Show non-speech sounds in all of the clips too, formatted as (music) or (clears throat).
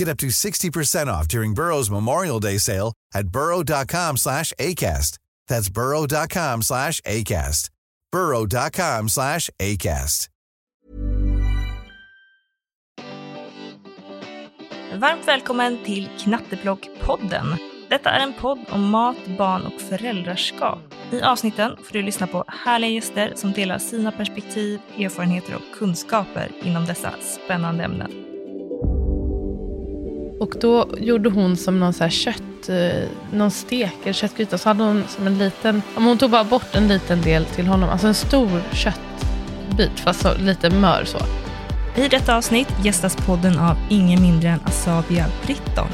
Get up to 60% off during Burrow's Memorial Day sale at burrow.com slash ACAST. That's burrow.com slash ACAST. burrow.com slash ACAST. Varmt välkommen till Knatteplock-podden. Detta är en podd om mat, barn och föräldraskap. I avsnitten får du lyssna på härliga gäster som delar sina perspektiv, erfarenheter och kunskaper inom dessa spännande ämnen. Och då gjorde hon som någon så här kött, eh, någon stek eller köttgryta. Så hade hon som en liten, hon tog bara bort en liten del till honom. Alltså en stor köttbit, fast så, lite mör så. I detta avsnitt gästas podden av ingen mindre än Asabia Britton.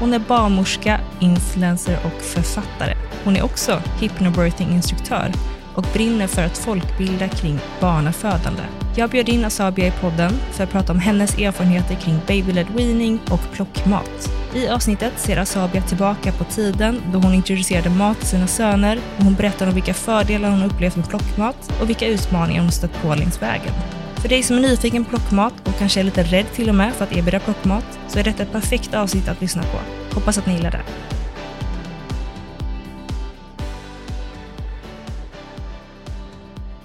Hon är barnmorska, influencer och författare. Hon är också hypnobirthing-instruktör och brinner för att folkbilda kring barnafödande. Jag bjöd in Asabia i podden för att prata om hennes erfarenheter kring babyled weaning och plockmat. I avsnittet ser Asabia tillbaka på tiden då hon introducerade mat till sina söner och hon berättar om vilka fördelar hon upplevt med plockmat och vilka utmaningar hon stött på längs vägen. För dig som är nyfiken på plockmat och kanske är lite rädd till och med för att erbjuda plockmat så är detta ett perfekt avsnitt att lyssna på. Hoppas att ni gillar det.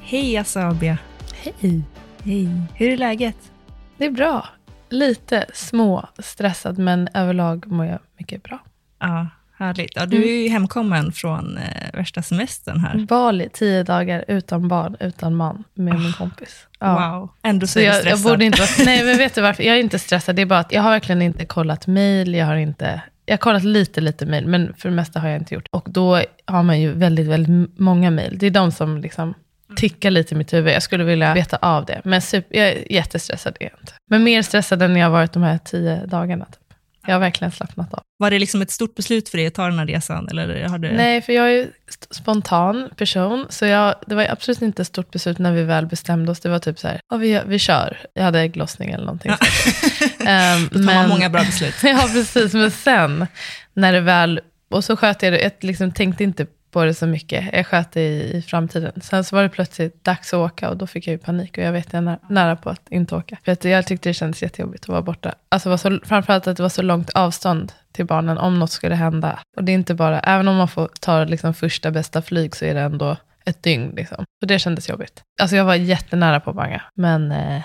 Hej Asabia! Hej. Hej! Hur är läget? Det är bra. Lite små stressad, men överlag mår jag mycket bra. Ja, härligt. Ja, du är ju hemkommen från eh, värsta semestern här. Bali, tio dagar utan barn, utan man, med min kompis. Ja. Wow. Ändå så, Så är du jag, jag stressad. borde inte vara... Nej, men vet du varför? Jag är inte stressad. Det är bara att jag har verkligen inte kollat mail. Jag har inte... Jag har kollat lite, lite mail, men för det mesta har jag inte gjort. Och då har man ju väldigt, väldigt många mail. Det är de som liksom tickar lite i mitt huvud. Jag skulle vilja veta av det. Men super, jag är jättestressad inte. Men mer stressad än jag har varit de här tio dagarna. Typ. Jag har verkligen slappnat av. Var det liksom ett stort beslut för dig att ta den här resan? Eller har du... Nej, för jag är spontan person. Så jag, det var absolut inte ett stort beslut när vi väl bestämde oss. Det var typ så här, ja, vi, vi kör. Jag hade ägglossning eller någonting. um, (laughs) Då tar man många bra beslut. (laughs) ja, precis. Men sen, när det väl... Och så sköt jag det. Jag liksom tänkte inte på det så mycket. Jag sköt det i, i framtiden. Sen så var det plötsligt dags att åka och då fick jag ju panik. Och jag vet, jag är nära, nära på att inte åka. För att jag tyckte det kändes jättejobbigt att vara borta. Alltså var så, framförallt att det var så långt avstånd till barnen om något skulle hända. Och det är inte bara, även om man får ta liksom första bästa flyg så är det ändå ett dygn. Liksom. Så det kändes jobbigt. Alltså jag var jättenära på att banga. Men eh,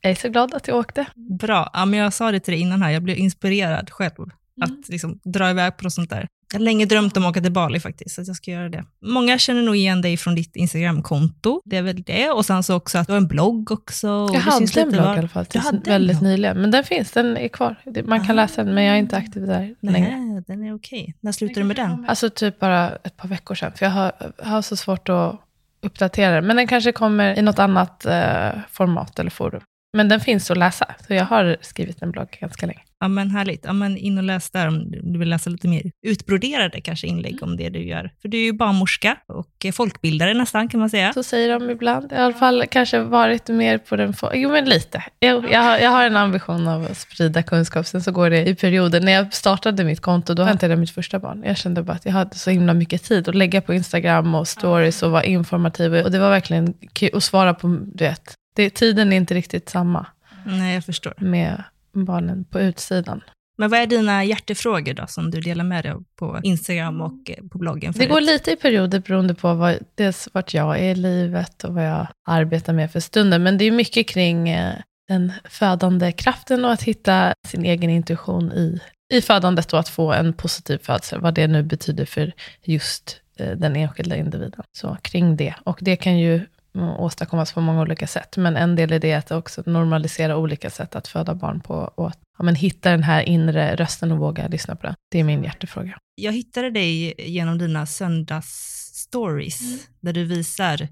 jag är så glad att jag åkte. Bra. Ja, men jag sa det till dig innan här, jag blev inspirerad själv att liksom dra iväg på något sånt där. Jag har länge drömt om att åka till Bali faktiskt, så jag ska göra det. Många känner nog igen dig från ditt Instagramkonto, det är väl det. Och sen så också att du har en blogg också. Jag hade en blogg var- i alla fall tills väldigt blogg? nyligen. Men den finns, den är kvar. Man kan Ah. läsa den, men jag är inte aktiv där längre. Nej, den är okej. När slutar du med den? Alltså typ bara ett par veckor sedan. För jag har, har så svårt att uppdatera den. Men den kanske kommer i något annat eh, format eller forum. Men den finns att läsa. Så jag har skrivit en blogg ganska länge. Ja, men härligt. Ja, men in och läs där om du vill läsa lite mer utbroderade kanske inlägg om det du gör. För du är ju barnmorska och folkbildare nästan kan man säga. Så säger de ibland. I alla fall kanske varit mer på den... Jo, men lite. Jag, jag, har, jag har en ambition av att sprida kunskap. Sen så går det i perioder. När jag startade mitt konto, då väntade jag mitt första barn. Jag kände bara att jag hade så himla mycket tid att lägga på Instagram och stories och vara informativ. Och det var verkligen kul att svara på, du vet, Det, tiden är inte riktigt samma Nej, jag förstår. med barnen på utsidan. Men vad är dina hjärtefrågor då, som du delar med dig av på Instagram och eh, på bloggen? Det förut? går lite i perioder beroende på vad, dels vart jag är i livet och vad jag arbetar med för stunden. Men det är mycket kring eh, den födande kraften och att hitta sin egen intuition i, i födandet och att få en positiv födsel, vad det nu betyder för just eh, den enskilda individen. Så kring det. Och det kan ju åstadkommas på många olika sätt. Men en del i det är att också normalisera olika sätt att föda barn på och att ja, men hitta den här inre rösten och våga lyssna på den. Det är min hjärtefråga. Jag hittade dig genom dina söndagsstories, Mm. där du visar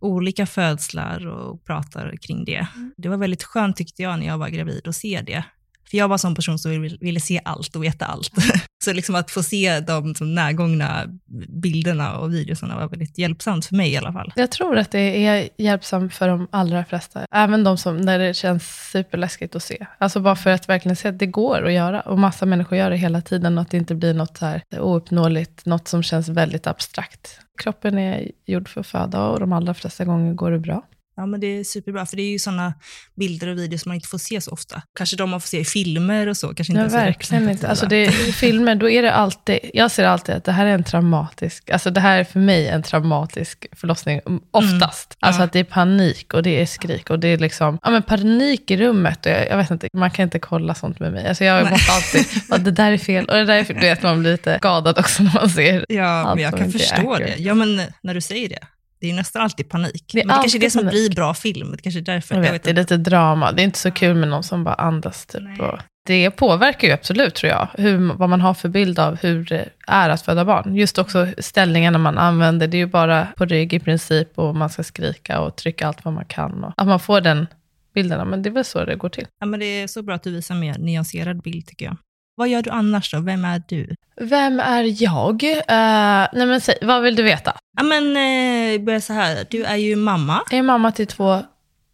olika födslar och pratar kring det. Mm. Det var väldigt skönt tyckte jag när jag var gravid att se det. För jag var en sån person som ville, ville se allt och veta allt. (laughs) Så liksom att få se de som närgångna bilderna och videorna var väldigt hjälpsamt för mig i alla fall. Jag tror att det är hjälpsamt för de allra flesta. Även de som, när det känns superläskigt att se. Alltså bara för att verkligen se att det går att göra. Och massa människor gör det hela tiden. Och att det inte blir något så här ouppnåeligt, något som känns väldigt abstrakt. Kroppen är gjord för att föda och de allra flesta gånger går det bra. Ja, men det är superbra, för det är ju sådana bilder och videos som man inte får se så ofta. Kanske de man får se i filmer och så, kanske inte så verkligen inte. Alltså det, I filmer, då är det alltid, jag ser alltid att det här är en traumatisk, alltså det här är för mig en traumatisk förlossning, um, oftast. Alltså Ja. att det är panik och det är skrik och det är liksom, ja men panik i rummet och jag, jag vet inte, man kan inte kolla sånt med mig. Alltså jag Nej. måste alltid, ja, det där är fel och det där är fel. Du vet, man blir lite skadad också när man ser. Ja, allt men jag kan förstå det. Ja, men när du säger det. Det är nästan alltid panik. Det är men det kanske är det som panik. blir bra film. Det kanske är därför. Jag vet, det är lite drama, det är inte så kul med någon som bara andas typ. Och det påverkar ju absolut tror jag, hur, vad man har för bild av hur det är att föda barn. Just också ställningarna man använder, det är ju bara på rygg i princip och man ska skrika och trycka allt vad man kan. Och att man får den bilden, men det är väl så det går till. Ja, men det är så bra att du visar mer nyanserad bild tycker jag. Vad gör du annars då? Vem är du? Vem är jag? Uh, nej men säg, vad vill du veta? Ja, men eh, börja så här. Du är ju mamma. Jag är mamma till två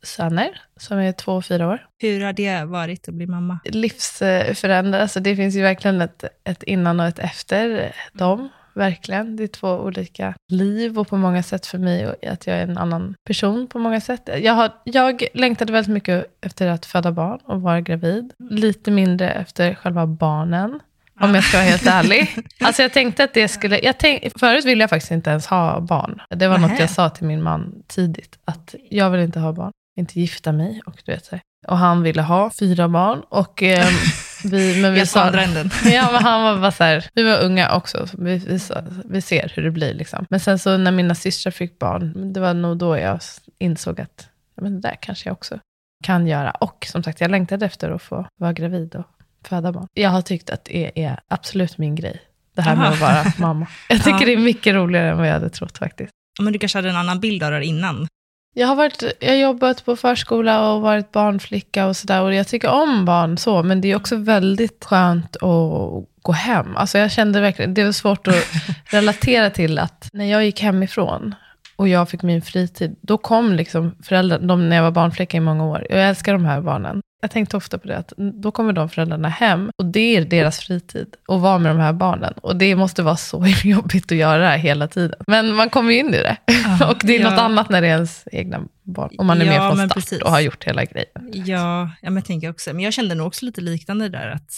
söner som är två och fyra år. Hur har det varit att bli mamma? livsförändra. Alltså det finns ju verkligen ett, ett innan och ett efter dem. Verkligen. Det är två olika liv och på många sätt för mig och att jag är en annan person på många sätt. Jag, har, jag längtade väldigt mycket efter att föda barn och vara gravid. Lite mindre efter själva barnen. Om jag ska vara helt ärlig. (laughs) Alltså jag tänkte att det skulle... Jag tänk, förut ville jag faktiskt inte ens ha barn. Det var något Nähä. jag sa till min man tidigt. Att jag vill inte ha barn. Inte gifta mig. Och, du vet, och han ville ha fyra barn. Och, eh, vi, men vi Helt sa, andra änden. (laughs) Ja, men han var bara så här, vi var unga också, så vi, vi, vi ser hur det blir. Liksom. Men sen så när mina systrar fick barn, det var nog då jag insåg att men det där kanske jag också kan göra. Och som sagt, jag längtade efter att få vara gravid och föda barn. Jag har tyckt att det är absolut min grej, det här med Aha. att vara mamma. Jag tycker Ja. det är mycket roligare än vad jag hade trott faktiskt. Men du kanske hade en annan bild av det innan. Jag har, varit, jag har jobbat på förskola och varit barnflicka och sådär. Och jag tycker om barn så, men det är också väldigt skönt att gå hem. Alltså jag kände verkligen, det var svårt att (laughs) relatera till att när jag gick hemifrån och jag fick min fritid, då kom liksom föräldrar, de när jag var barnflicka i många år, jag älskar de här barnen. Jag tänkte ofta på det, att då kommer de föräldrarna hem och det är deras fritid att vara med de här barnen. Och det måste vara så (laughs) jobbigt att göra hela tiden. Men man kommer ju in i det. (laughs) och det är Ja. något annat när det är ens egna barn. Om man är Ja, med från start precis. och har gjort hela grejen. Ja, ja men jag tänker också. Men jag kände nog också lite liknande där. Att,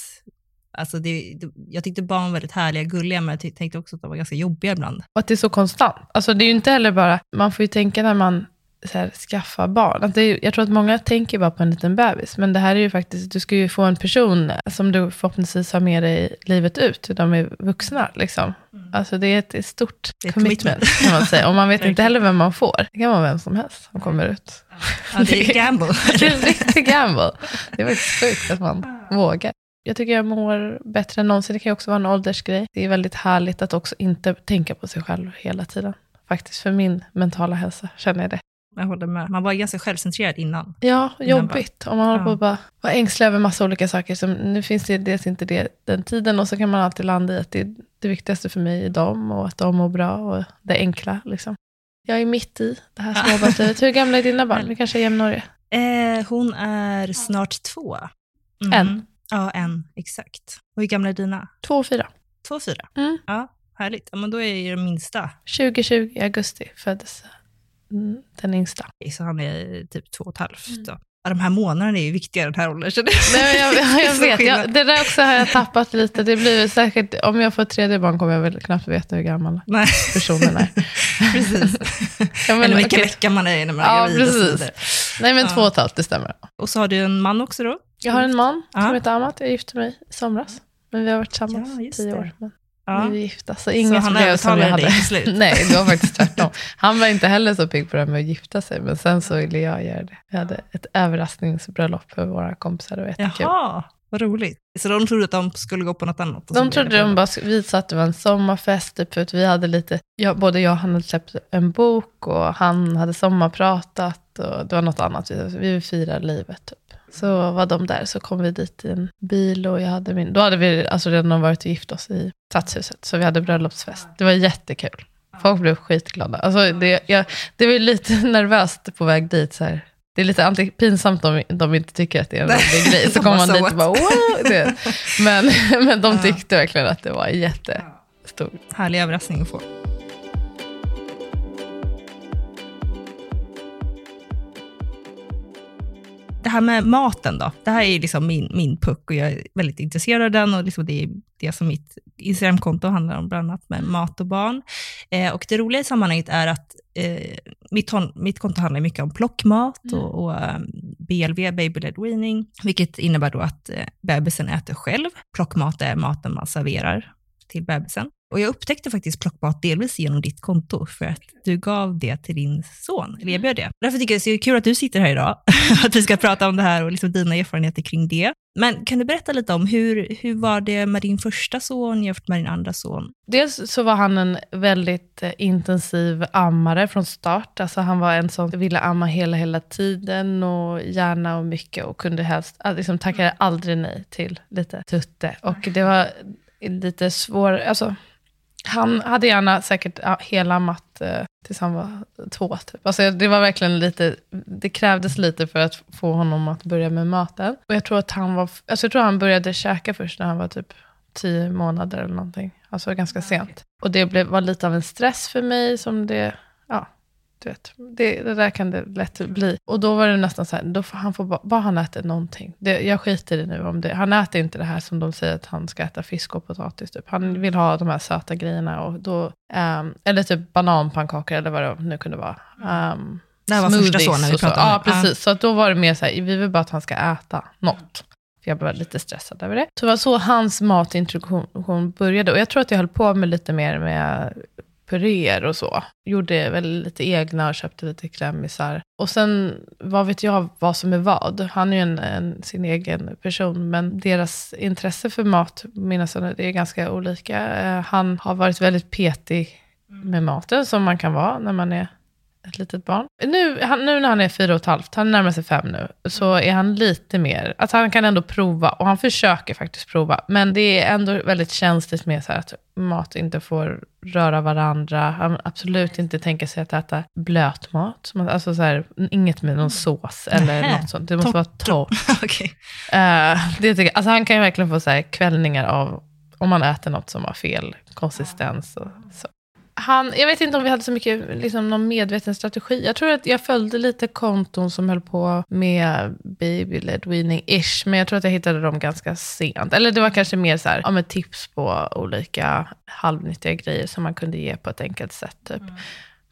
alltså det, det, jag tyckte barn var väldigt härliga, gulliga, men jag tänkte också att de var ganska jobbiga ibland. Och att det är så konstant. Alltså det är ju inte heller bara, man får ju tänka när man här, skaffar barn. Att är, jag tror att många tänker bara på en liten bebis. Men det här är ju faktiskt, du ska ju få en person som du förhoppningsvis har med dig livet ut. De är vuxna liksom. Alltså det är ett, ett stort Det är commitment, commitment. kan man säga. Och man vet (laughs) inte heller vem man får. Det kan vara vem som helst som kommer ut. Ja, det är gamble. (laughs) Det är en riktig gamble. Det är faktiskt sjukt att man vågar. Jag tycker jag mår bättre än någonsin. Det kan ju också vara en åldersgrej. Det är väldigt härligt att också inte tänka på sig själv hela tiden. Faktiskt för min mentala hälsa känner jag det. Jag håller med. Man var ganska självcentrerad innan. Ja, Innan jobbigt. Om man håller på att bara vara ängslig över massa olika saker. Som, nu finns det dels inte det, den tiden och så kan man alltid landa i att det, det viktigaste för mig är dem och att de mår bra och det enkla. Liksom. Jag är mitt i det här småbarnslivet. Hur gamla är dina barn? (laughs) Vi kanske är jämnåriga. Eh, hon är snart två. Mm. En. Ja, en. Exakt. Och hur gamla är dina? Två och fyra. Två, fyra? Mm. Ja, härligt. Ja, men då är den minsta. 2020 i augusti föddes Mm, den yngsta. Så han är typ två och ett halvt. Då. Ja, de här månaderna är ju viktiga den här åldern. Nej, jag, jag, jag vet, (laughs) jag, det där också har jag tappat lite. Det blir säkert, om jag får ett tredje barn kommer jag väl knappt veta hur gammal Nej, personen är. (laughs) precis. Ja, men Eller vilken vecka man är när man är Ja, gravid precis. Nej, men Ja. två och ett halvt, det stämmer. Och så har du en man också då? Jag har en man Ja. som heter Amat. Jag gifte mig i somras. Men vi har varit tillsammans Ja, tio år. Men Ja. vi är gifta, så inget han blev som jag dig hade. till slut? (laughs) Nej, det var faktiskt (laughs) tvärtom. Han var inte heller så pigg på det här med att gifta sig, men sen så ville jag göra det. Vi hade ett överraskningsbröllop för våra kompisar, det var jättekul. Jaha, vad roligt. Så de trodde att de skulle gå på något annat? så De trodde det de bara, vi satt det var en sommarfest, typ, för att vi hade lite, jag, både jag och han hade släppt en bok och han hade sommarpratat och det var något annat, vi, vi ville fira livet. Typ. Så var de där, så kom vi dit i en bil och jag hade min, då hade vi alltså redan varit och gift oss i stadshuset, så vi hade bröllopsfest. Det var jättekul. Folk blev skitglada. Alltså det, jag, det var lite (laughs) nervöst på väg dit. Så här. Det är lite anti- pinsamt om de inte tycker att det är en rolig grej. Så (laughs) kommer man "So dit och bara, wow! Det. (laughs) Men, men de tyckte verkligen att det var jättestort. Härlig överraskning att få. Det här med maten då. Det här är liksom min, min puck och jag är väldigt intresserad av den och liksom det är det som mitt Instagramkonto handlar om, bland annat med mat och barn. Eh, och det roliga i sammanhanget är att eh, mitt, mitt konto handlar mycket om plockmat och, och eh, BLV, baby led weaning, vilket innebär då att eh, bebisen äter själv. Plockmat är maten man serverar till bebisen. Och jag upptäckte faktiskt plockmat delvis genom ditt konto, för att du gav det till din son, eller erbjöd det. Därför tycker jag det är kul att du sitter här idag, (laughs) att vi ska prata om det här och liksom dina erfarenheter kring det. Men kan du berätta lite om hur, hur var det med din första son jämfört med din andra son? Dels så var han en väldigt eh, intensiv ammare från start. Alltså han var en som ville amma hela, hela tiden och gärna och mycket och kunde helst, ah, liksom tackade aldrig nej till lite tutte. Och det var lite svår, alltså han hade gärna säkert hela matt eh, tills han var två. Typ. Alltså, det var verkligen lite, det krävdes lite för att få honom att börja med maten. Och jag tror att han var, alltså jag tror han började käka först när han var typ tio månader eller någonting. Alltså ganska sent. Och det blev, var lite av en stress för mig som det, ja, du vet, det, det där kan det lätt bli. Och då var det nästan så här, då får han får bara, bara han äter någonting. Det, jag skiter i nu om det. Han äter inte det här som de säger att han ska äta fisk och potatis. Typ. Han vill ha de här söta grejerna. Och då, ehm, eller typ bananpannkakor eller vad det nu kunde vara. Um, Det här var första sonen vi och så. pratade om. Ja, precis. Så att då var det mer så här, vi vill bara att han ska äta något. För jag blev lite stressad över det. Så det var så hans matintroduktion började. Och jag tror att jag höll på med lite mer med puréer och så. Gjorde väl lite egna och köpte lite klämmisar. Och sen, vad vet jag vad som är vad. Han är ju en, en, sin egen person, men deras intresse för mat, mina söner, det är ganska olika. Eh, han har varit väldigt petig med maten, som man kan vara när man är ett litet barn. Nu, han, nu när han är fyra och ett halvt, han närmar sig fem nu, så är han lite mer, att han kan ändå prova, och han försöker faktiskt prova, men det är ändå väldigt känsligt med så att mat inte får röra varandra. Han absolut inte tänker sig att äta blöt mat, som- alltså så här, inget med någon sås eller Nähä. något sånt. Det måste vara torrt. (laughs) Eh, det tycker jag, alltså han kan ju verkligen få så här kvällningar av om man äter något som har fel konsistens. Och så. Han, jag vet inte om vi hade så mycket, liksom, någon medveten strategi. Jag tror att jag följde lite konton som höll på med baby led weaning-ish, men jag tror att jag hittade dem ganska sent. Eller det var kanske mer så här, ja, med tips på olika halvnyttiga grejer som man kunde ge på ett enkelt sätt. Typ.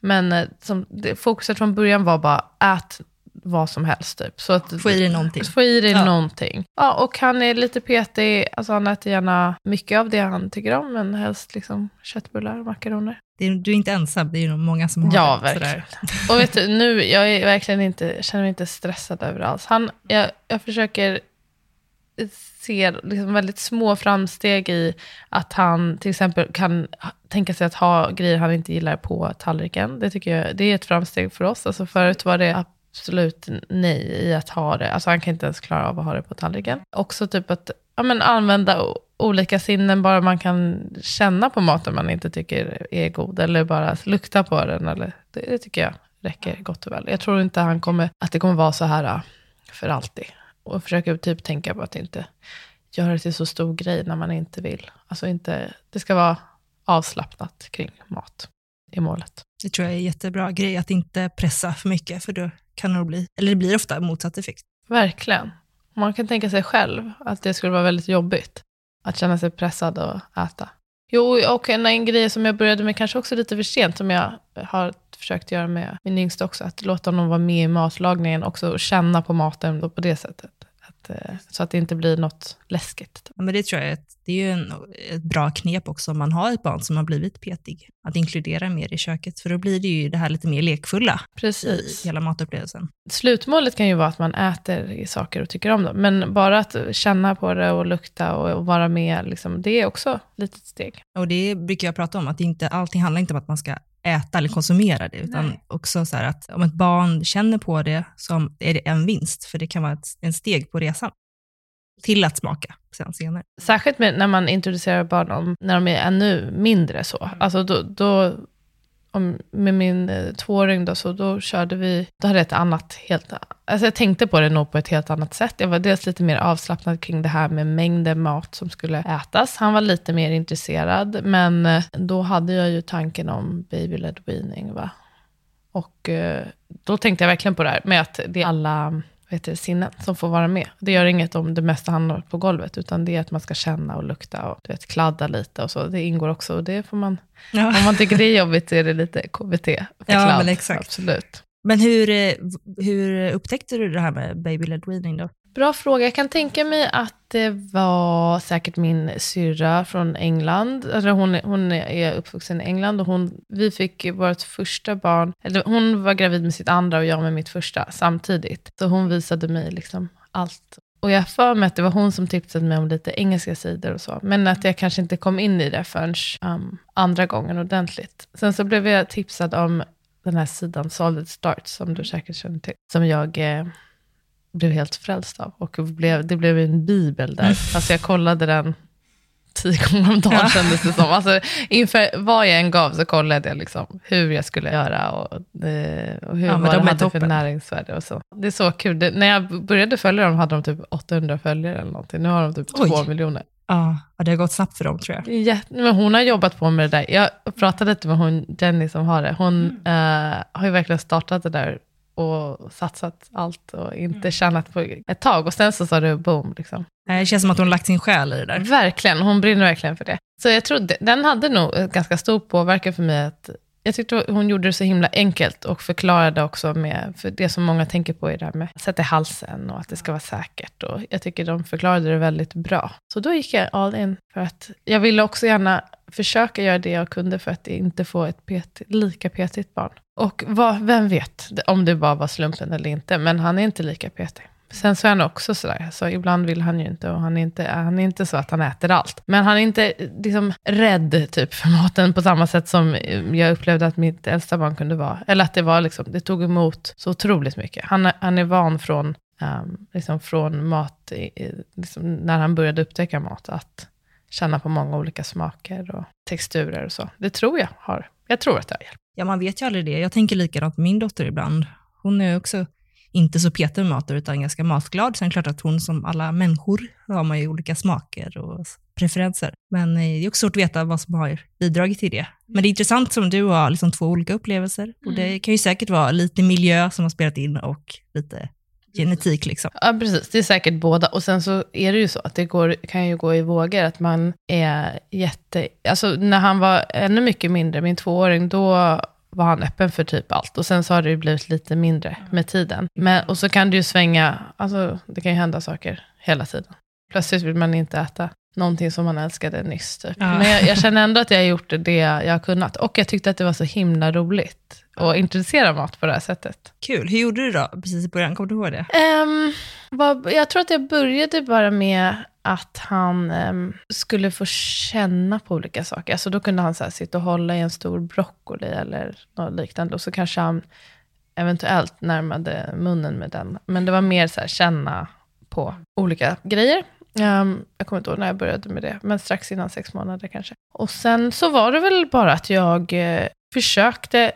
Men eh, som, det, fokuset från början var bara, ät vad som helst. Typ. Så att, Få i dig någonting. Få i dig Ja. någonting. Ja, och han är lite petig. Alltså han äter gärna mycket av det han tycker om, men helst liksom köttbullar och makaroner. Det är, du är inte ensam, det är nog många som har Ja, det. sådär. verkligen. Och vet du, nu, jag är verkligen inte, känner mig inte stressad över alls. Han, jag, jag försöker se liksom väldigt små framsteg i att han till exempel kan tänka sig att ha grejer han inte gillar på tallriken. Det tycker jag det är ett framsteg för oss. Alltså förut var det absolut nej i att ha det. Alltså han kan inte ens klara av att ha det på tallriken. Också typ att ja, men använda olika sinnen, bara man kan känna på maten man inte tycker är god, eller bara lukta på den. Eller, det, det tycker jag räcker gott och väl. Jag tror inte han kommer, att det kommer vara så här äh, för alltid. Och försöker typ tänka på att inte göra det till så stor grej när man inte vill. Alltså inte, det ska vara avslappnat kring mat i målet. Det tror jag är en jättebra grej, att inte pressa för mycket, för då kan det nog bli, eller det blir ofta motsatt effekt. Verkligen. Man kan tänka sig själv att det skulle vara väldigt jobbigt att känna sig pressad och äta. Jo, och en, en grej som jag började med kanske också lite för sent, som jag har försökt göra med min yngsta också, att låta honom vara med i matlagningen också och känna på maten på det sättet. Att, eh, så att det inte blir något läskigt. Ja, men det tror jag är ett, det är ju en, ett bra knep också om man har ett barn som har blivit petig. Att inkludera mer i köket, för då blir det ju det här lite mer lekfulla Precis. i hela matupplevelsen. Slutmålet kan ju vara att man äter saker och tycker om dem, men bara att känna på det och lukta och, och vara med, liksom, det är också ett litet steg. Och det brukar jag prata om, att inte, allting handlar inte om att man ska äta eller konsumera det, utan Nej. också så att om ett barn känner på det så är det en vinst, för det kan vara ett, en steg på resan till att smaka sen senare. Särskilt när man introducerar barn om, när de är ännu mindre så. Alltså då, då om, med min eh, tvååring då, så då körde vi, då hade jag ett annat, helt, alltså jag tänkte på det nog på ett helt annat sätt. Jag var dels lite mer avslappnad kring det här med mängden mat som skulle ätas. Han var lite mer intresserad, men eh, då hade jag ju tanken om baby-led weaning. Va? Och eh, då tänkte jag verkligen på det här med att det är alla heter sinnen som får vara med. Det gör inget om det mesta hamnar på golvet, utan det är att man ska känna och lukta och du vet, kladda lite och så. Det ingår också och det får man, Ja. om man tycker det är jobbigt så är det lite KBT Ja, kladd. men exakt. Absolut. Men hur, eh, hur upptäckte du det här med baby-led weaning då? Bra fråga. Jag kan tänka mig att det var säkert min syrra från England. Alltså hon, hon är uppvuxen i England och hon, vi fick vårt första barn, eller hon var gravid med sitt andra och jag med mitt första samtidigt. Så hon visade mig liksom allt. Och jag har för mig att det var hon som tipsade mig om lite engelska sidor och så. Men att jag kanske inte kom in i det förrän um, andra gången ordentligt. Sen så blev jag tipsad om den här sidan Solid Start, som du säkert känner till. Som jag eh, blev helt frälst av. Och blev, det blev en bibel där. Alltså jag kollade den tio gånger om dagen Ja. kändes det som. Alltså, inför vad jag än gav så kollade jag liksom hur jag skulle göra och, eh, och hur Ja, vad de hade för toppen. näringsvärde. Och så. Det är så kul. Det, när jag började följa dem hade de typ 800 följare eller någonting. Nu har de typ Oj. 2 miljoner. Ja, det har gått snabbt för dem tror jag. Ja, men hon har jobbat på med det där. Jag pratade lite med hon, Jenny som har det. Hon eh, har ju verkligen startat det där och satsat allt och inte tjänat på ett tag. Och sen så sa det boom. Liksom. Eh, Det känns som att hon lagt sin själ i det där. Verkligen, hon brinner verkligen för det. Så jag tror den hade nog ganska stor påverkan för mig. Att jag tyckte hon gjorde det så himla enkelt och förklarade också med, för det som många tänker på är det här med att sätta i halsen och att det ska vara säkert. Och jag tycker de förklarade det väldigt bra. Så då gick jag all in för att jag ville också gärna försöka göra det jag kunde för att inte få ett pet, lika petigt barn. Och vad, vem vet om det bara var slumpen eller inte, men han är inte lika petig. Sen så är han också sådär, så ibland vill han ju inte och han är inte, han är inte så att han äter allt. Men han är inte liksom rädd typ för maten på samma sätt som jag upplevde att mitt äldsta barn kunde vara. Eller att det var liksom, det tog emot så otroligt mycket. Han, är- han är van från, um, liksom från mat, i- i- liksom när han började upptäcka mat, att känna på många olika smaker och texturer och så. Det tror jag har, jag tror att det har hjälpt. Ja, man vet ju aldrig det. Jag tänker likadant med min dotter ibland. Hon är också inte så petig med mat, utan ganska matglad. Sen klart att hon som alla människor har man ju olika smaker och preferenser. Men eh, det är också svårt att veta vad som har bidragit till det. Men det är intressant som du har liksom två olika upplevelser. Och det kan ju säkert vara lite miljö som har spelat in och lite genetik. Liksom. Ja, precis. Det är säkert båda. Och sen så är det ju så att det går, kan ju gå i vågor. Att man är jätte... Alltså när han var ännu mycket mindre, min tvååring, då var han öppen för typ allt. Och sen så har det ju blivit lite mindre med tiden. Men, och så kan det ju svänga, alltså det kan ju hända saker hela tiden. Plötsligt vill man inte äta någonting som man älskade nyss. Typ. Ja. Men jag, jag känner ändå att jag har gjort det jag har kunnat. Och jag tyckte att det var så himla roligt att introducera mat på det här sättet. Kul. Hur gjorde du då precis i början? Kommer du ihåg det? Ehm, vad, jag tror att jag började bara med att han ehm, skulle få känna på olika saker. Alltså då kunde han så här, sitta och hålla i en stor broccoli eller något liknande. Och så kanske han eventuellt närmade munnen med den. Men det var mer så här, känna på olika grejer. Um, jag kommer inte ihåg när jag började med det, men strax innan sex månader kanske. Och sen så var det väl bara att jag eh, försökte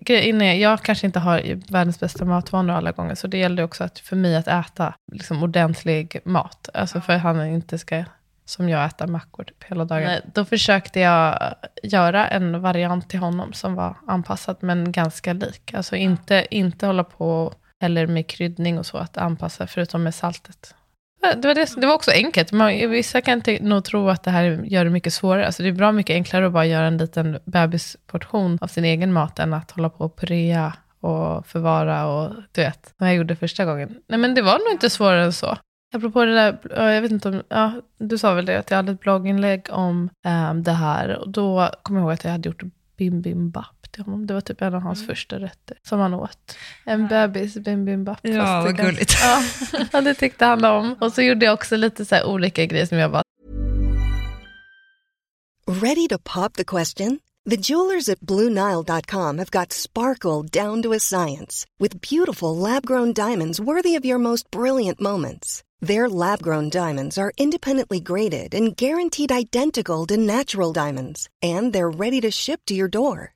grejen är, jag kanske inte har världens bästa matvanor alla gånger, så det gällde också att, för mig att äta liksom, ordentlig mat. Alltså för att han inte ska som jag äter mackor typ hela dagen. Då försökte jag göra en variant till honom som var anpassad, men ganska lik. Alltså inte, inte hålla på heller med kryddning och så, att anpassa, förutom med saltet. Det var, det, det var också enkelt. Man, vissa kan nog tro att det här gör det mycket svårare. Alltså det är bra mycket enklare att bara göra en liten bebisportion av sin egen mat, än att hålla på och purea och förvara och du vet, vad jag gjorde första gången. Nej men det var nog inte svårare än så. Apropå det där, jag vet inte om, ja, du sa väl det, att jag hade ett blogginlägg om äm, det här. Och då kom jag ihåg att jag hade gjort bim bim bap till honom. Det var typ en av hans mm. första rätter som han åt. En bebis bim bim bap. Ja, vad gulligt. Ja, det tyckte han om. Och så gjorde jag också lite så olika grejer som jag bara... Ready to pop the question? The jewelers at BlueNile.com have got sparkle down to a science with beautiful lab-grown diamonds worthy of your most brilliant moments. Their lab grown diamonds are independently graded and guaranteed identical to natural diamonds, and they're ready to ship to your door.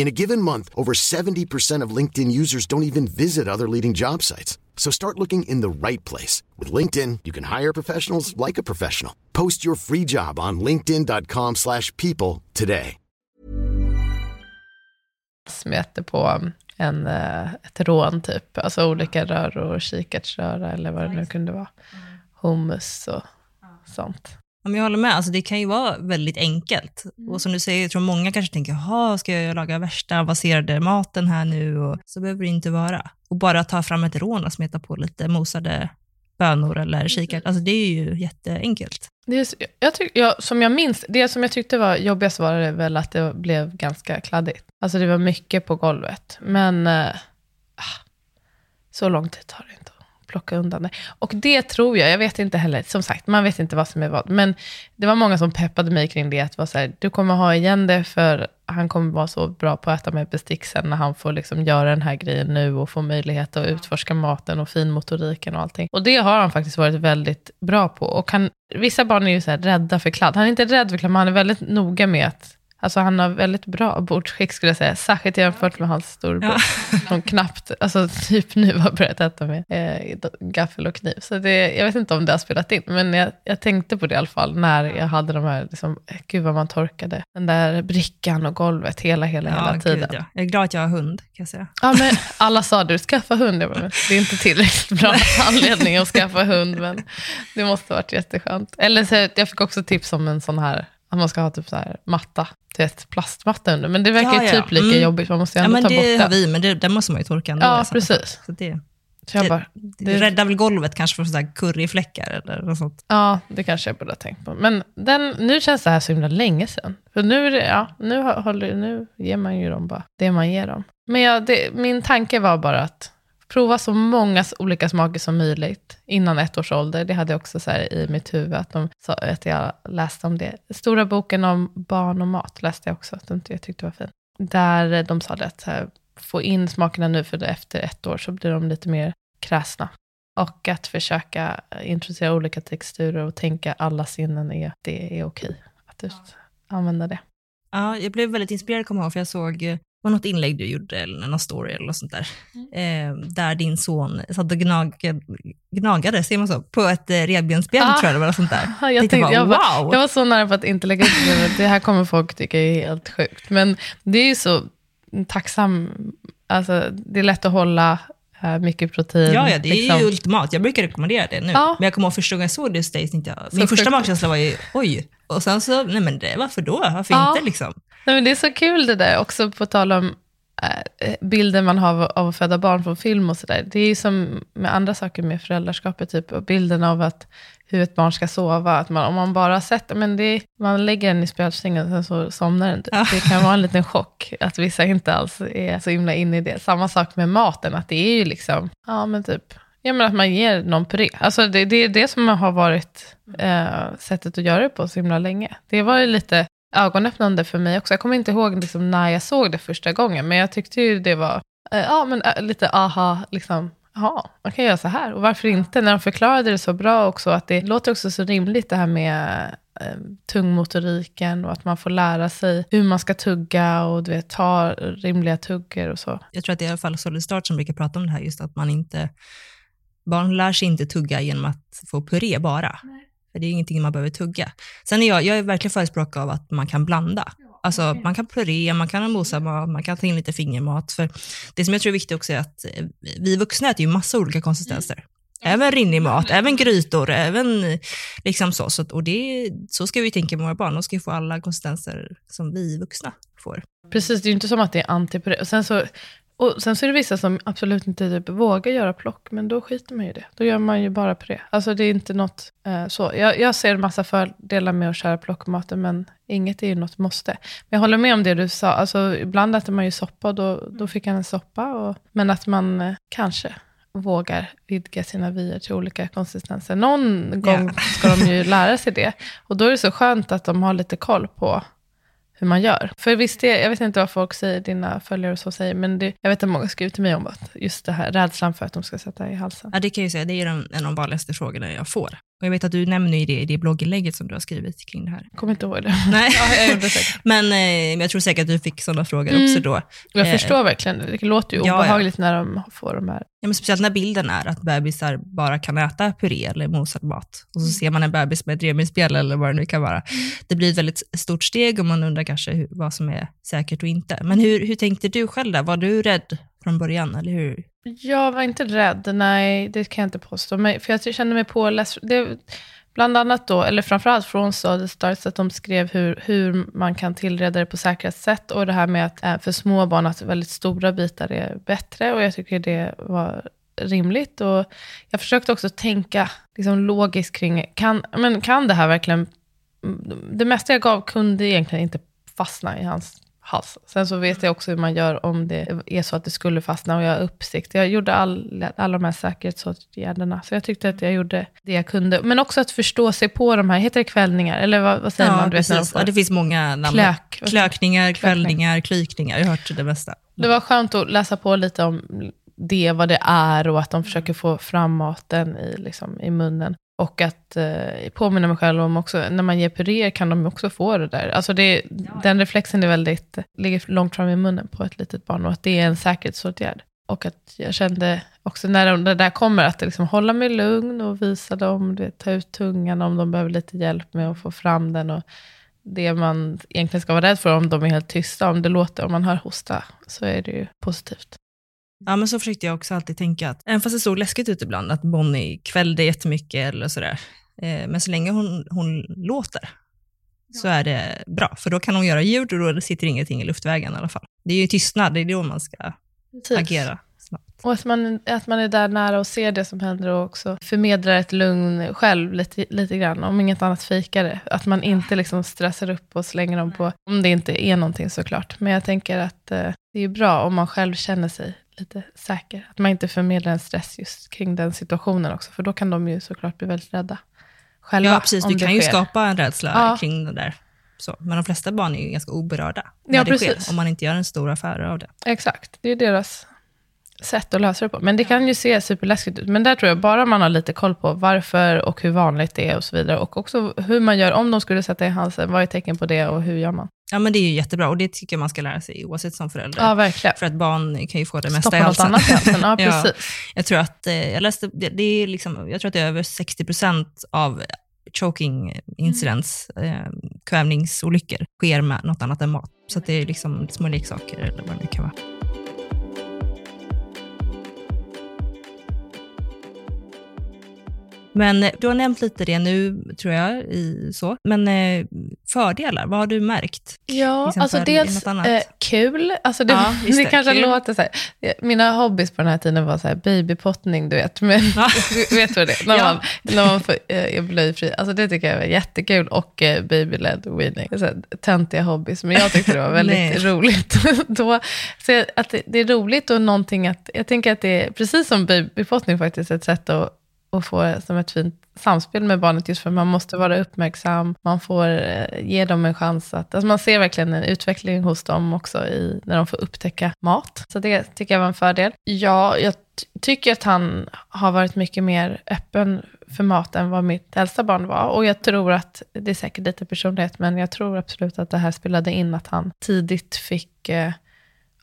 In a given month, over 70% of LinkedIn users don't even visit other leading job sites. So start looking in the right place. With LinkedIn, you can hire professionals like a professional. Post your free job on linkedin.com slash people today. Smete på en, eh, ett rån typ, alltså olika röror, kikärtsröra eller vad det nu kunde vara. hummus och sånt. Ja, jag håller med, alltså, det kan ju vara väldigt enkelt. Mm. Och som du säger, jag tror många kanske tänker, jaha, ska jag laga värsta avancerade maten här nu? Och så behöver det inte vara. Och bara ta fram ett rån och smeta på lite mosade bönor eller kikärtor, alltså det är ju jätteenkelt. Det är, jag tyck, jag, som jag minns, det som jag tyckte var jobbigast var det väl att det blev ganska kladdigt. Alltså det var mycket på golvet, men äh, så lång tid tar det plocka undan det. Och det tror jag, jag vet inte heller, som sagt, man vet inte vad som är vad. Men det var många som peppade mig kring det, att vara så här, du kommer ha igen det, för han kommer vara så bra på att äta med bestick sen, när han får liksom göra den här grejen nu, och få möjlighet att utforska maten och finmotoriken och allting. Och det har han faktiskt varit väldigt bra på. Och han, vissa barn är ju så här rädda för kladd. Han är inte rädd för kladd, men han är väldigt noga med att Alltså han har väldigt bra bordsskick skulle jag säga, särskilt jämfört med hans storebror. Ja. Som knappt, alltså typ nu har börjat äta med eh, gaffel och kniv. Så det, jag vet inte om det har spelat in, men jag, jag tänkte på det i alla fall när jag hade de här, liksom, gud vad man torkade den där brickan och golvet hela, hela, ja, hela tiden. Gud, ja. Jag är glad att jag har hund, kan jag säga. Ja, men alla sa du, skaffa hund. Jag bara, det är inte tillräckligt bra anledning att skaffa hund, men det måste ha varit jätteskönt. Eller så, jag fick också tips om en sån här att man ska ha typ så här matta, ett plastmatta under. Men det verkar ja, ja. typ lika mm. jobbigt, man måste ju ändå ja, men ta bort det. Det har vi, men det, det måste man ju torka ändå. Ja, precis. Så det, så jag bara, det, det räddar väl golvet kanske för sådär curryfläckar eller något sånt. Ja, det kanske jag borde ha tänkt på. Men den, nu känns det här så himla länge sedan. För nu, ja, nu, håller, nu ger man ju dem bara det man ger dem. Men ja, det, min tanke var bara att prova så många olika smaker som möjligt innan ett års ålder. Det hade jag också så i mitt huvud, att, de sa, att jag läste om det. Stora boken om barn och mat läste jag också, att jag tyckte var fin. Där de sa det att här, få in smakerna nu, för efter ett år så blir de lite mer kräsna. Och att försöka introducera olika texturer och tänka alla sinnen är, det är okej att just använda det. Ja, jag blev väldigt inspirerad, kommer jag ihåg, för jag såg eh, var något inlägg du gjorde, eller någon story eller något sånt där, mm. eh, där din son satt och gnagade, gnagade ser man så, på ett eh, revbensspjäll ah. tror jag det var, något sånt där. (laughs) jag, tänkte, bara, jag, var, wow. jag var så nära på att inte lägga upp det, det här kommer folk tycka är helt sjukt. Men det är ju så tacksam, alltså det är lätt att hålla mycket protein. Ja, ja det är liksom. ju ultimat. Jag brukar rekommendera det nu. Ja. Men jag kommer ihåg första gången jag såg det hos dig, min första magkänsla var ju oj. Och sen så, nej men det, varför då? Varför ja. inte liksom? Nej, men det är så kul det där, också på tal om äh, bilden man har av, att föda barn från film och sådär. Det är ju som med andra saker med föräldraskapet, typ, och bilden av att hur ett barn ska sova. Att man, om man bara sett men det, man lägger den i spjälsängen och sen så somnar den. Ja. Det kan vara en liten chock att vissa inte alls är så himla inne i det. Samma sak med maten, att det är ju liksom, ja men typ Ja, men att man ger någon puré. Alltså det, det är det som har varit eh, sättet att göra det på så himla länge. Det var ju lite ögonöppnande för mig också. Jag kommer inte ihåg liksom när jag såg det första gången, men jag tyckte ju det var eh, ja, men, eh, lite aha, liksom. Jaha, man kan göra så här. Och varför inte? När de förklarade det så bra också, att det låter också så rimligt det här med eh, tungmotoriken och att man får lära sig hur man ska tugga och du vet, ta rimliga tuggor och så. Jag tror att det är i alla fall Solid Start som brukar prata om det här, just att man inte, barn lär sig inte tugga genom att få puré bara. För det är ingenting man behöver tugga. Sen är jag, jag är verkligen förespråkare av att man kan blanda. Alltså man kan puré, man kan ha mosad mat, man kan ta in lite fingermat. För det som jag tror är viktigt också är att eh, vi vuxna äter ju massa olika konsistenser. Även rinnig mat, även grytor, även liksom så. så och det, så ska vi tänka med våra barn. De ska ju få alla konsistenser som vi vuxna får. Precis, det är ju inte som att det är anti Sen så, och sen så är det vissa som absolut inte typ vågar göra plock, men då skiter man ju i det. Då gör man ju bara puré. Alltså det är inte något eh, så. Jag, jag ser massa fördelar med att köra plockmaten, men inget är ju något måste. Men jag håller med om det du sa. Alltså ibland äter man ju soppa, och då, då fick han en soppa. Och, men att man eh, kanske vågar vidga sina vyer till olika konsistenser. Någon gång ska de ju lära sig det. Och då är det så skönt att de har lite koll på hur man gör. För visst, är, jag vet inte vad folk säger, dina följare och så säger, men det, jag vet att många skriver till mig om att just det här rädslan för att de ska sätta i halsen. Ja, det kan jag ju säga, det är en, en av de vanligaste frågorna jag får. Och jag vet att du nämner ju det i det blogginlägget som du har skrivit kring det här. Jag kommer inte ihåg det. Nej, (laughs) ja, jag gjorde det men eh, jag tror säkert att du fick sådana frågor Mm. också då. Jag Eh, förstår verkligen, det låter ju ja, ja. obehagligt när de får de här. Ja, men speciellt när bilden är att bebisar bara kan äta puré eller mosad mat. Och så Mm. ser man en bebis med ett revbensspjäll eller vad det nu kan vara. Det blir ett väldigt stort steg och man undrar kanske hur, vad som är säkert och inte. Men hur, hur tänkte du själv där? Var du rädd från början, eller hur? Jag var inte rädd, nej, det kan jag inte påstå. Men, för jag kände mig påläst. Det, bland annat då, eller framförallt från Solid Stars, att de skrev hur, hur man kan tillreda det på säkrast sätt. Och det här med att eh, för små barn att väldigt stora bitar är bättre. Och jag tycker det var rimligt. Och jag försökte också tänka liksom, logiskt kring, kan, men kan det här verkligen... Det mesta jag gav kunde egentligen inte fastna i hans hals. Sen så vet jag också hur man gör om det är så att det skulle fastna och jag har uppsikt. Jag gjorde all, alla de här säkerhetsåtgärderna. Så jag tyckte att jag gjorde det jag kunde. Men också att förstå sig på de här, heter det kvällningar? Eller vad, vad säger man? Du vet, när de får- Ja, det finns många namn. Klök. Klökningar, kvällningar, klykningar. Jag har hört det mesta. Det var skönt att läsa på lite om det, vad det är och att de försöker få fram maten i, liksom, i munnen. Och att eh, påminna mig själv om också, när man ger puréer kan de också få det där. Alltså det, den reflexen är väldigt, ligger långt fram i munnen på ett litet barn och att det är en säkerhetsåtgärd. Och att jag kände också när de, det där kommer, att liksom hålla mig lugn och visa dem, du vet, ta ut tungan om de behöver lite hjälp med att få fram den. Och det man egentligen ska vara rädd för om de är helt tysta, om det låter, om man hör hosta, så är det ju positivt. Ja, men så försökte jag också alltid tänka att, även fast det såg läskigt ut ibland, att Bonnie kvällde jättemycket eller sådär, eh, men så länge hon, hon låter så är det bra, för då kan hon göra ljud och då sitter ingenting i luftvägen i alla fall. Det är ju tystnad, det är då man ska agera snabbt. Och att man, att man är där nära och ser det som händer och också förmedlar ett lugn själv lite, lite grann, om inget annat fejkar det. Att man inte liksom stressar upp och slänger dem på, om det inte är någonting såklart. Men jag tänker att eh, det är bra om man själv känner sig lite säker. Att man inte förmedlar en stress just kring den situationen också, för då kan de ju såklart bli väldigt rädda själva. Ja, precis. Du kan ju sker. skapa en rädsla Ja. kring det där. Så. Men de flesta barn är ju ganska oberörda när Ja, det precis. sker, om man inte gör en stor affär av det. Exakt, det är deras sätt att lösa det på. Men det kan ju se superläskigt ut. Men där tror jag bara man har lite koll på varför och hur vanligt det är och så vidare. Och också hur man gör, om de skulle sätta i halsen, vad är tecken på det och hur gör man? Ja, men det är ju jättebra och det tycker jag man ska lära sig oavsett som förälder. Ja, verkligen. För att barn kan ju få det mesta Stoppa i halsen. annat i halsen. Ja, (laughs) Ja. precis. Jag tror att, jag läste, det, det är liksom, jag tror att det är över 60 procent av choking incidents, eh, kvävningsolyckor, sker med något annat än mat. Så det är liksom små leksaker eller vad det nu kan vara. Men eh, du har nämnt lite det nu, tror jag, i så. Men eh, fördelar, vad har du märkt? Ja, Liksom alltså dels eh, kul. Alltså det, Ja, (laughs) det, det, kanske kul. låter så här. Mina hobbys på den här tiden var så här babypottning, du vet. Men Ja. (laughs) du vet vad det är? När Ja. man, när man får, eh, är blöjfri. Alltså det tycker jag var jättekul. Och eh, babyled weaning. Så här Töntiga hobbys. Men jag tyckte det var (laughs) väldigt roligt. Då, så att det, det är roligt och någonting att, jag tänker att det är precis som babypottning faktiskt, ett sätt att, och få som ett fint samspel med barnet, just för man måste vara uppmärksam, man får eh, ge dem en chans att, alltså man ser verkligen en utveckling hos dem också i, när de får upptäcka mat. Så det tycker jag var en fördel. Ja, jag tycker att han har varit mycket mer öppen för mat än vad mitt äldsta barn var. Och jag tror att, det är säkert lite personlighet, men jag tror absolut att det här spelade in att han tidigt fick eh,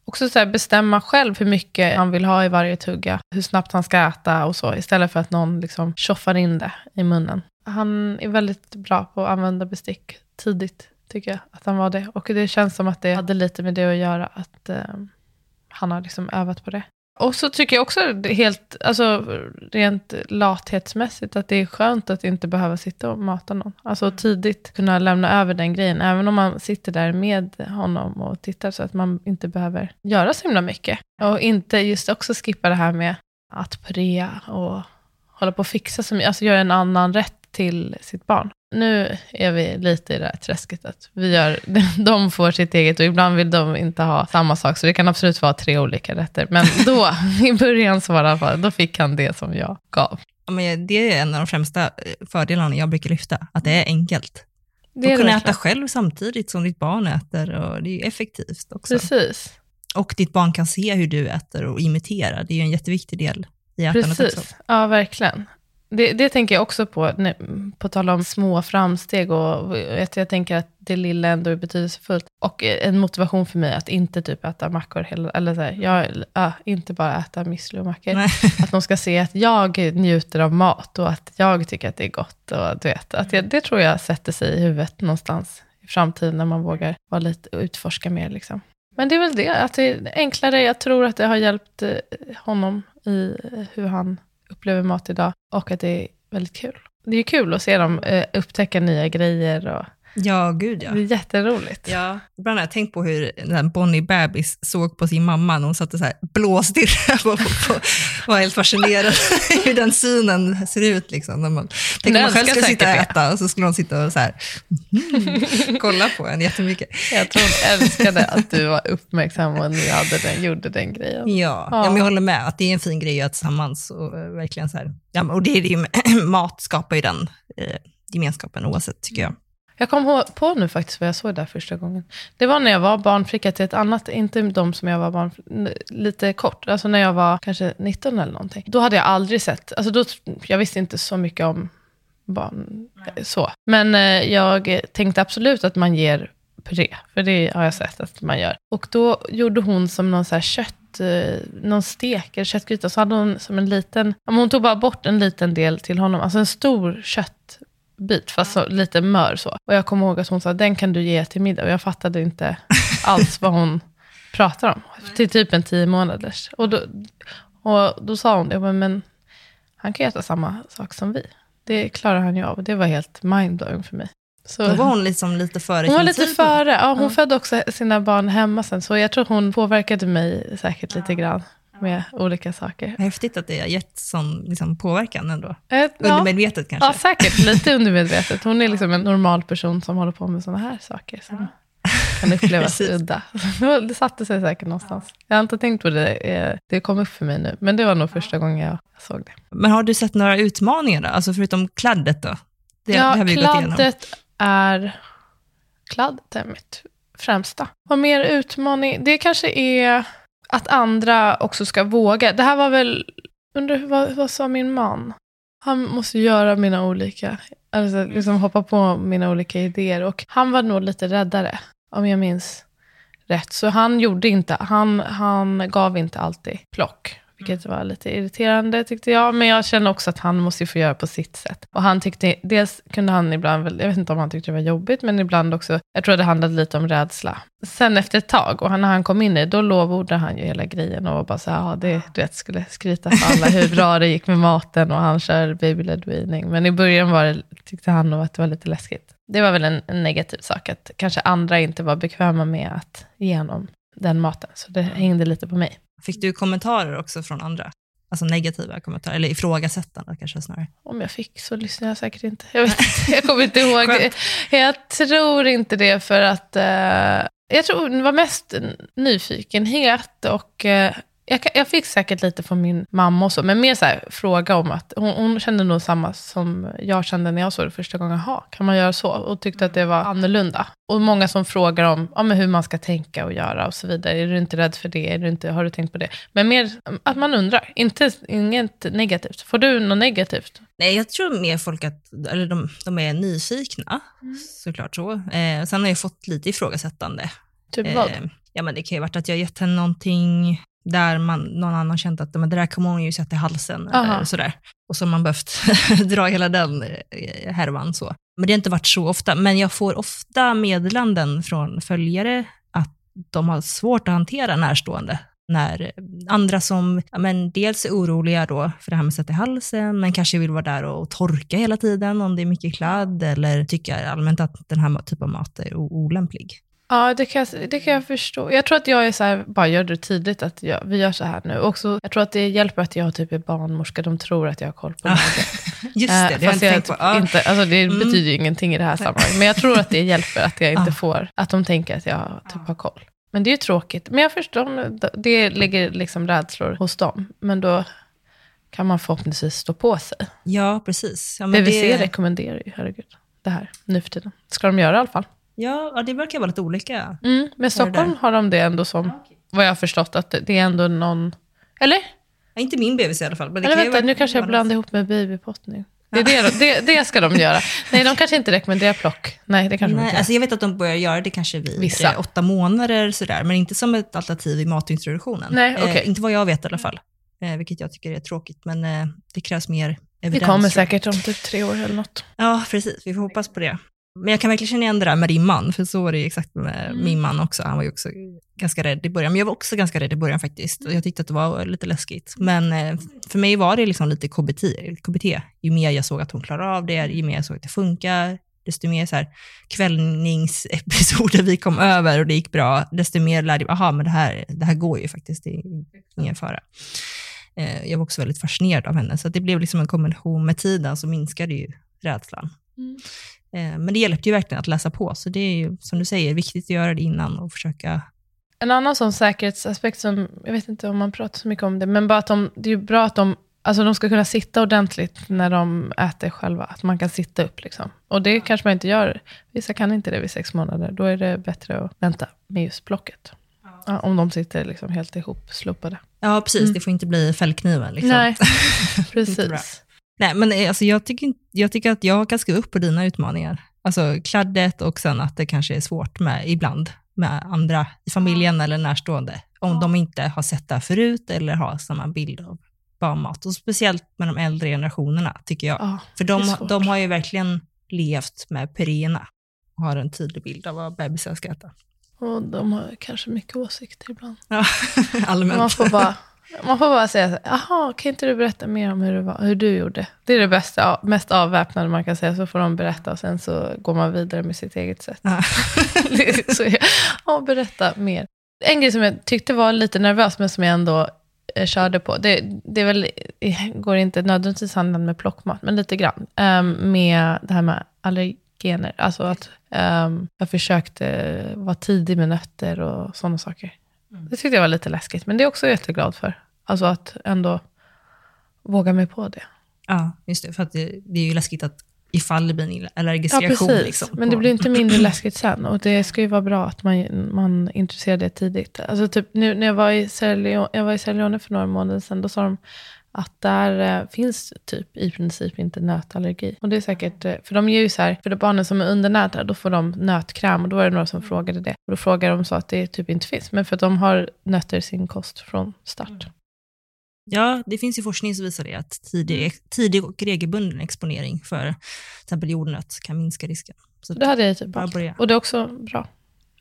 också så här bestämma själv hur mycket han vill ha i varje tugga, hur snabbt han ska äta och så, istället för att någon liksom tjoffar in det i munnen. Han är väldigt bra på att använda bestick tidigt, tycker jag att han var det. Och det känns som att det hade lite med det att göra, att eh, han har liksom övat på det. Och så tycker jag också helt, alltså rent lathetsmässigt, att det är skönt att inte behöva sitta och mata någon. Alltså tidigt kunna lämna över den grejen, även om man sitter där med honom och tittar, så att man inte behöver göra så himla mycket. Och inte just också skippa det här med att purea och hålla på och fixa, mycket, alltså göra en annan rätt till sitt barn. Nu är vi lite i det här träsket att vi gör, (laughs) de får sitt eget och ibland vill de inte ha samma sak, så det kan absolut vara tre olika rätter. Men (laughs) då, (laughs) i början så var det i alla fall, då fick han det som jag gav. Ja, men det är en av de främsta eh, fördelarna jag brukar lyfta, att det är enkelt. Det Du är kunna äta själv samtidigt som ditt barn äter och det är effektivt också. Precis. Och ditt barn kan se hur du äter och imitera. Det är en jätteviktig del i ätandet Precis, också. ja verkligen. Det, det tänker jag också på, när- på tal om små framsteg. Och vet, jag tänker att det lilla ändå är betydelsefullt. Och en motivation för mig att inte typ äta mackor, hela, eller så här, jag, ja, inte bara äta müsli och mackor. (laughs) Att de ska se att jag njuter av mat och att jag tycker att det är gott. Och, du vet, att jag, det tror jag sätter sig i huvudet någonstans i framtiden när man vågar vara lite, utforska mer. Liksom. Men det är väl det, att det är enklare. Jag tror att det har hjälpt eh, honom i hur han upplever mat idag. Och att det är väldigt kul. Det är kul att se dem eh, upptäcka nya grejer. Och Ja, gud ja. Det är jätteroligt. Ja, ibland har jag tänkt på hur den Bonnie bebis såg på sin mamma när hon satt och så här blåstirrade på, på, på, var helt fascinerad (laughs) hur den synen ser ut. Liksom, när man, tänk om man själv skulle sitta och äta och så skulle hon sitta och så här, mm, kolla på en jättemycket. Jag tror hon älskade att du var uppmärksam och ni hade den, gjorde den grejen. Ja, Ja. ja. men jag håller med att det är en fin grej att göra tillsammans. Och, eh, verkligen så här, ja, och det är det ju, (clears throat) mat skapar ju den eh, gemenskapen oavsett, tycker jag. Jag kom på nu faktiskt vad jag såg där första gången. Det var när jag var barnflicka till ett annat, inte de som jag var barn, lite kort, alltså när jag var kanske 19 eller någonting. Då hade jag aldrig sett, alltså då, jag visste inte så mycket om barn, så. Men eh, jag tänkte absolut att man ger puré, för det har jag sett att man gör. Och då gjorde hon som någon så här kött, eh, någon stek eller köttgryta, så hade hon som en liten, hon tog bara bort en liten del till honom, alltså en stor köttbit, fast så, lite mör så. Och jag kommer ihåg att hon sa, den kan du ge till middag, och jag fattade inte alls vad hon (laughs) pratar om, till typ en tio månaders. Och då, och då sa hon, ja, men, men han kan ju äta samma sak som vi. Det klarar han ju av. Det var helt mindblowing för mig. Så, Då var hon liksom lite före hon var lite tid. före. Ja, hon Ja. födde också sina barn hemma sen. Så jag tror hon påverkade mig säkert lite grann med olika saker. Häftigt att det har gett sån liksom, påverkan ändå. Ja, Undermedvetet kanske. ja, säkert. Lite (laughs) undermedvetet. Hon är liksom en normal person som håller på med sådana här saker. Som kan upplevas (laughs) udda. (laughs) Det satte sig säkert någonstans. Jag har inte tänkt på det. eh, Det kom upp för mig nu. Men det var nog första gången jag såg det. Men har du sett några utmaningar då? Alltså förutom kladdet då? Det, ja, det har vi kladdet är, kladdet är mitt främsta. Vad mer utmaning? Det kanske är att andra också ska våga. Det här var väl, undrar vad, vad sa min man? Han måste göra mina olika, alltså liksom hoppa på mina olika idéer. Och han var nog lite räddare, om jag minns rätt. Så han gjorde inte, han, han gav inte alltid plock. Vilket var lite irriterande tyckte jag. Men jag kände också att han måste ju få göra på sitt sätt. Och han tyckte, dels kunde han ibland, jag vet inte om han tyckte det var jobbigt, men ibland också, jag tror det handlade lite om rädsla. Sen efter ett tag, och när han kom in i det, då lovordade han ju hela grejen och var bara så här, ja, det, du vet, skulle skryta för alla hur bra det gick med maten och han kör babyled weaning. Men i början var det, tyckte han nog att det var lite läskigt. Det var väl en, en negativ sak, att kanske andra inte var bekväma med att ge honom den maten. Så det hängde lite på mig. Fick du kommentarer också från andra? Alltså negativa kommentarer, eller ifrågasättande kanske snarare. Om jag fick så lyssnade jag säkert inte. Jag, vet, inte, jag kommer inte (laughs) ihåg. jag tror inte det för att... Uh, jag tror det var mest nyfikenhet och uh, jag, jag, fick säkert lite från min mamma också, men mer så här, fråga om att hon, hon, kände nog samma som jag kände när jag såg det första gången. Jaha, kan man göra så? Och tyckte att det var annorlunda. Och många som frågar om ja, men hur man ska tänka och göra och så vidare. Är du inte rädd för det? Är du inte, har du tänkt på det? Men mer att man undrar, inte, inget negativt. Får du något negativt? Nej, jag tror mer folk att, eller de, de är nyfikna, mm. såklart så. Eh, sen har jag fått lite ifrågasättande. Typ vad? Eh, ja, men det kan ju ha varit att jag gett henne någonting där man, någon annan känt att men det där kommer hon ju sätta i halsen. Eller sådär. Och så har man behövt (laughs) dra hela den eh, härvan. Så. Men det har inte varit så ofta. Men jag får ofta meddelanden från följare att de har svårt att hantera närstående. När andra som ja, men dels är oroliga då för det här med sätta i halsen, men kanske vill vara där och torka hela tiden om det är mycket kladd, eller tycker allmänt att den här typen av mat är olämplig. Ja, det kan, jag, det kan jag förstå. Jag tror att jag är så här, bara gör det tidigt, att jag, vi gör så här nu. Också, jag tror att det hjälper att jag typ är barnmorska, de tror att jag har koll på läget. (laughs) Just det, det har jag inte tänkt på. Ja. Inte, alltså det mm. betyder ju ingenting i det här sammanhanget, men jag tror att det hjälper att jag inte får, att de tänker att jag typ har koll. Men det är ju tråkigt. Men jag förstår, det ligger liksom rädslor hos dem. Men då kan man förhoppningsvis stå på sig. Ja, precis. Ja, BVC det... rekommenderar ju, herregud, det här nu för tiden. ska de göra i alla fall. Ja, det verkar vara lite olika. Mm, men Stockholm har de det ändå som, vad jag har förstått, att det är ändå någon... Eller? Ja, inte min BVC i alla fall. Men Eller vänta, nu kanske jag blandar ihop med babypott nu. Det, är det, det, det ska de göra. (laughs) Nej, de kanske inte rekommenderar plock. Nej, det kanske Nej, de inte alltså Jag vet att de börjar göra det kanske vid Vissa. åtta månader, sådär, men inte som ett alternativ i matintroduktionen. Nej, okay. eh, inte vad jag vet i alla fall, eh, vilket jag tycker är tråkigt. Men eh, det krävs mer evidens. Det kommer säkert om typ tre år eller något. Ja, precis. Vi får hoppas på det. Men jag kan verkligen känna igen det där med din man, för så var det exakt med mm. min man också. Han var ju också ganska rädd i början, men jag var också ganska rädd i början faktiskt. Och jag tyckte att det var lite läskigt. Men eh, för mig var det liksom lite KBT. KBT. Ju mer jag såg att hon klarar av det, ju mer jag såg att det funkar, desto mer så här kvällningsepisoder vi kom över och det gick bra, desto mer lärde jag aha, men det här, det här går ju faktiskt, det är ingen fara. Eh, jag var också väldigt fascinerad av henne, så det blev liksom en kombination med tiden så minskade ju rädslan. Mm. Eh, men det hjälpte ju verkligen att läsa på, så det är ju som du säger viktigt att göra det innan och försöka en annan sån säkerhetsaspekt som, jag vet inte om man pratar så mycket om det, men bara att de, det är bra att de, alltså de ska kunna sitta ordentligt när de äter själva. Att man kan sitta upp liksom. Och det kanske man inte gör, vissa kan inte det vid sex månader. Då är det bättre att vänta med just blocket. Ja, om de sitter liksom helt ihop slopade. Ja, precis. Mm. Det får inte bli fällkniven. Liksom. Nej, (laughs) precis. Nej, men eh, alltså, jag, tycker, jag tycker att jag kan skriva upp på dina utmaningar. Alltså kladdet och sen att det kanske är svårt med ibland med andra i familjen eller närstående. Om ja. de inte har sett det här förut eller har samma bild av barnmat. Och speciellt med de äldre generationerna tycker jag. Ja, För de, de har ju verkligen levt med perierna och har en tydlig bild av vad bebisar ska äta. Och de har kanske mycket åsikter ibland. Ja, (laughs) allmänt. Man får bara man får bara säga, jaha, kan inte du berätta mer om hur, det var, hur du gjorde? Det är det bästa, mest avväpnande man kan säga, så får de berätta och sen så går man vidare med sitt eget sätt. Ja. (laughs) så, ja, berätta mer. En grej som jag tyckte var lite nervös, men som jag ändå eh, körde på, det, det väl, går inte nödvändigtvis hand med plockmat, men lite grann, um, med det här med allergener. Alltså att um, jag försökte vara tidig med nötter och sådana saker. Det tyckte jag var lite läskigt, men det är jag också jätteglad för. Alltså att ändå våga mig på det. Ja, just det. För att det, det är ju läskigt att ifall det blir en allergisk ja, reaktion. Precis. Liksom, men det blir inte mindre (clears throat) läskigt sen. Och det ska ju vara bra att man, man intresserar det tidigt. Alltså typ nu när jag var i Sierra Leone för några månader sedan, då sa de att där eh, finns typ i princip inte nötallergi. Och det är säkert, eh, för de ger ju så här, för de barnen som är undernärda, då får de nötkräm. Och då var det några som frågade det. Och då frågade de så att det typ inte finns. Men för att de har nötter i sin kost från start. Ja, det finns ju forskning som visar det, att tidig, tidig och regelbunden exponering för till exempel jordnöt kan minska risken. Så Det hade jag typ bara börja. Och det är också bra.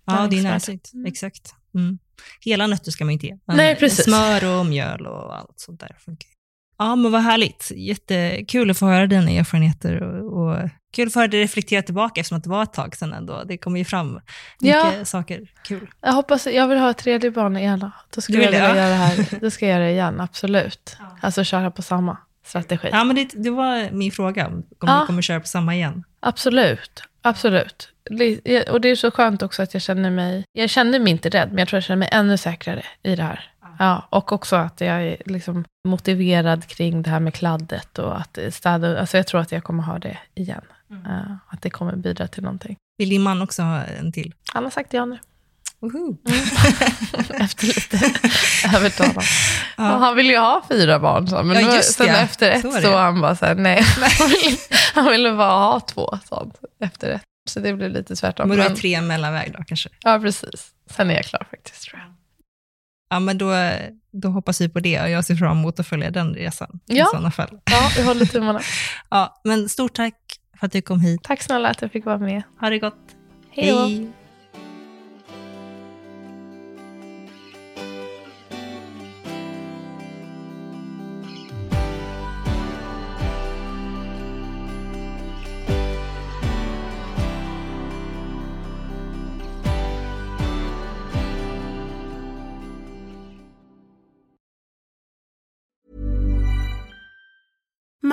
Ja, det är näringsvärt. näringsrikt. Exakt. Mm. Hela nötter ska man inte ge. Nej, precis. Smör och mjöl och allt sånt där funkar. Ja, men vad härligt. Jättekul att få höra dina erfarenheter och, och kul att få höra det reflektera tillbaka eftersom att det var ett tag sedan ändå. Det kommer ju fram mycket Ja. saker. Kul. Jag hoppas, jag vill ha ett tredje barn igen. Då ska Du jag vilja ja. göra det här. Då ska jag göra det igen, absolut. Alltså köra på samma strategi. Ja, men det, det var min fråga, om Ja. du kommer köra på samma igen. Absolut, absolut. Och det är så skönt också att jag känner mig, jag känner mig inte rädd, men jag tror jag känner mig ännu säkrare i det här. Ja, och också att jag är liksom motiverad kring det här med kladdet och att städa, alltså jag tror att jag kommer ha det igen. Ja, att det kommer bidra till någonting. Vill din man också ha en till? Han har sagt ja nu, Woho! (laughs) efter lite (laughs) övertalande. Ja. Han vill ju ha fyra barn, så, men Ja, nu- sen det. efter ett Så så, var han bara så här, nej. Han ville, han ville bara ha två sånt efter ett. Så det blev lite tvärtom. Men du har tre mellanväg då kanske? Ja, precis. Sen är jag klar faktiskt, tror jag. Ja, men då, då hoppas vi på det och jag ser fram emot att följa den resan i Ja. sådana fall. Ja, vi håller tummarna. (laughs) Ja, men stort tack för att du kom hit. Tack snälla att jag fick vara med. Ha det gott. Hej då.